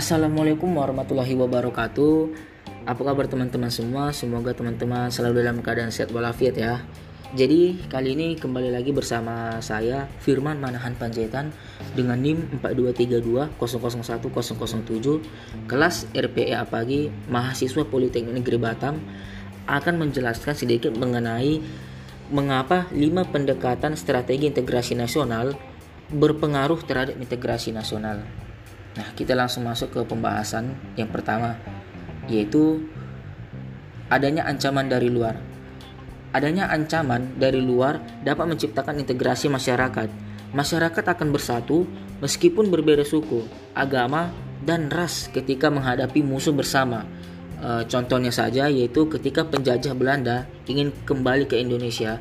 Assalamualaikum warahmatullahi wabarakatuh. Apa kabar teman-teman semua? Semoga teman-teman selalu dalam keadaan sehat walafiat ya. Jadi kali ini kembali lagi bersama saya Firman Manahan Panjaitan dengan NIM 4232 kelas RPA pagi mahasiswa Politeknik Negeri Batam akan menjelaskan sedikit mengenai mengapa lima pendekatan strategi integrasi nasional berpengaruh terhadap integrasi nasional. Nah, kita langsung masuk ke pembahasan yang pertama, yaitu adanya ancaman dari luar. Adanya ancaman dari luar dapat menciptakan integrasi masyarakat. Masyarakat akan bersatu meskipun berbeda suku, agama, dan ras ketika menghadapi musuh bersama. E, contohnya saja yaitu ketika penjajah Belanda ingin kembali ke Indonesia,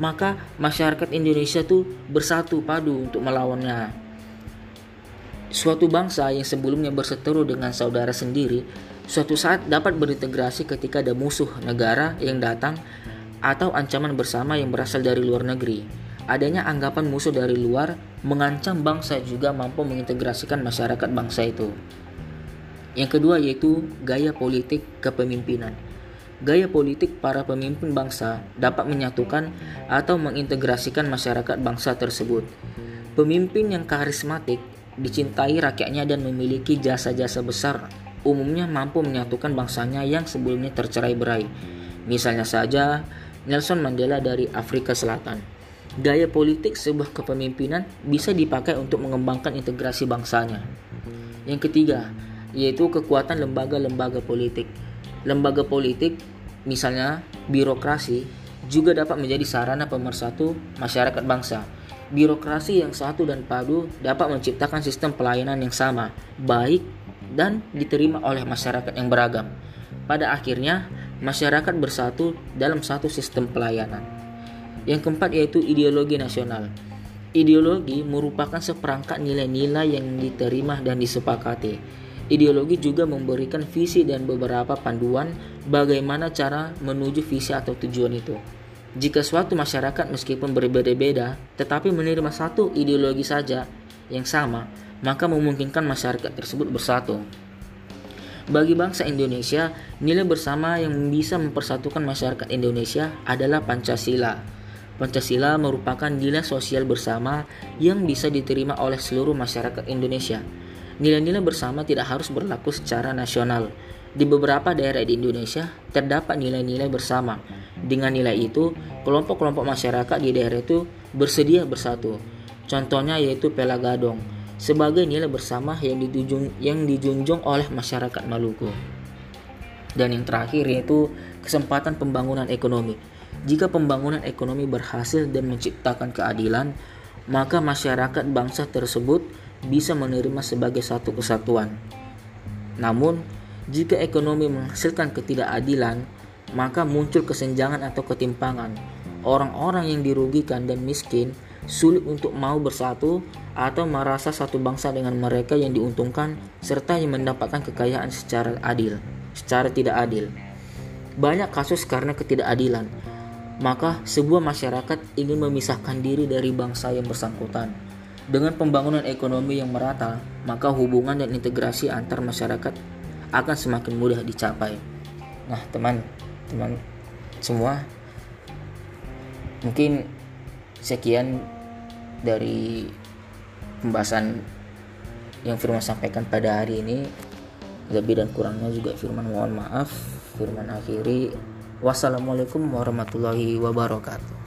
maka masyarakat Indonesia tuh bersatu padu untuk melawannya Suatu bangsa yang sebelumnya berseteru dengan saudara sendiri, suatu saat dapat berintegrasi ketika ada musuh negara yang datang atau ancaman bersama yang berasal dari luar negeri. Adanya anggapan musuh dari luar mengancam bangsa juga mampu mengintegrasikan masyarakat bangsa itu. Yang kedua yaitu gaya politik kepemimpinan. Gaya politik para pemimpin bangsa dapat menyatukan atau mengintegrasikan masyarakat bangsa tersebut. Pemimpin yang karismatik dicintai rakyatnya dan memiliki jasa-jasa besar, umumnya mampu menyatukan bangsanya yang sebelumnya tercerai-berai. Misalnya saja Nelson Mandela dari Afrika Selatan. Gaya politik sebuah kepemimpinan bisa dipakai untuk mengembangkan integrasi bangsanya. Yang ketiga, yaitu kekuatan lembaga-lembaga politik. Lembaga politik, misalnya birokrasi, juga dapat menjadi sarana pemersatu masyarakat bangsa birokrasi yang satu dan padu dapat menciptakan sistem pelayanan yang sama, baik, dan diterima oleh masyarakat yang beragam. Pada akhirnya, masyarakat bersatu dalam satu sistem pelayanan. Yang keempat yaitu ideologi nasional. Ideologi merupakan seperangkat nilai-nilai yang diterima dan disepakati. Ideologi juga memberikan visi dan beberapa panduan bagaimana cara menuju visi atau tujuan itu. Jika suatu masyarakat meskipun berbeda-beda tetapi menerima satu ideologi saja yang sama, maka memungkinkan masyarakat tersebut bersatu. Bagi bangsa Indonesia, nilai bersama yang bisa mempersatukan masyarakat Indonesia adalah Pancasila. Pancasila merupakan nilai sosial bersama yang bisa diterima oleh seluruh masyarakat Indonesia. Nilai-nilai bersama tidak harus berlaku secara nasional. Di beberapa daerah di Indonesia terdapat nilai-nilai bersama dengan nilai itu, kelompok-kelompok masyarakat di daerah itu bersedia bersatu. Contohnya yaitu Pelagadong sebagai nilai bersama yang dijunjung, yang dijunjung oleh masyarakat Maluku. Dan yang terakhir yaitu kesempatan pembangunan ekonomi. Jika pembangunan ekonomi berhasil dan menciptakan keadilan, maka masyarakat bangsa tersebut bisa menerima sebagai satu kesatuan. Namun, jika ekonomi menghasilkan ketidakadilan, maka muncul kesenjangan atau ketimpangan. Orang-orang yang dirugikan dan miskin sulit untuk mau bersatu atau merasa satu bangsa dengan mereka yang diuntungkan serta yang mendapatkan kekayaan secara adil, secara tidak adil. Banyak kasus karena ketidakadilan. Maka sebuah masyarakat ingin memisahkan diri dari bangsa yang bersangkutan. Dengan pembangunan ekonomi yang merata, maka hubungan dan integrasi antar masyarakat akan semakin mudah dicapai. Nah, teman, teman semua mungkin sekian dari pembahasan yang Firman sampaikan pada hari ini. Lebih dan kurangnya juga Firman mohon maaf. Firman akhiri. Wassalamualaikum warahmatullahi wabarakatuh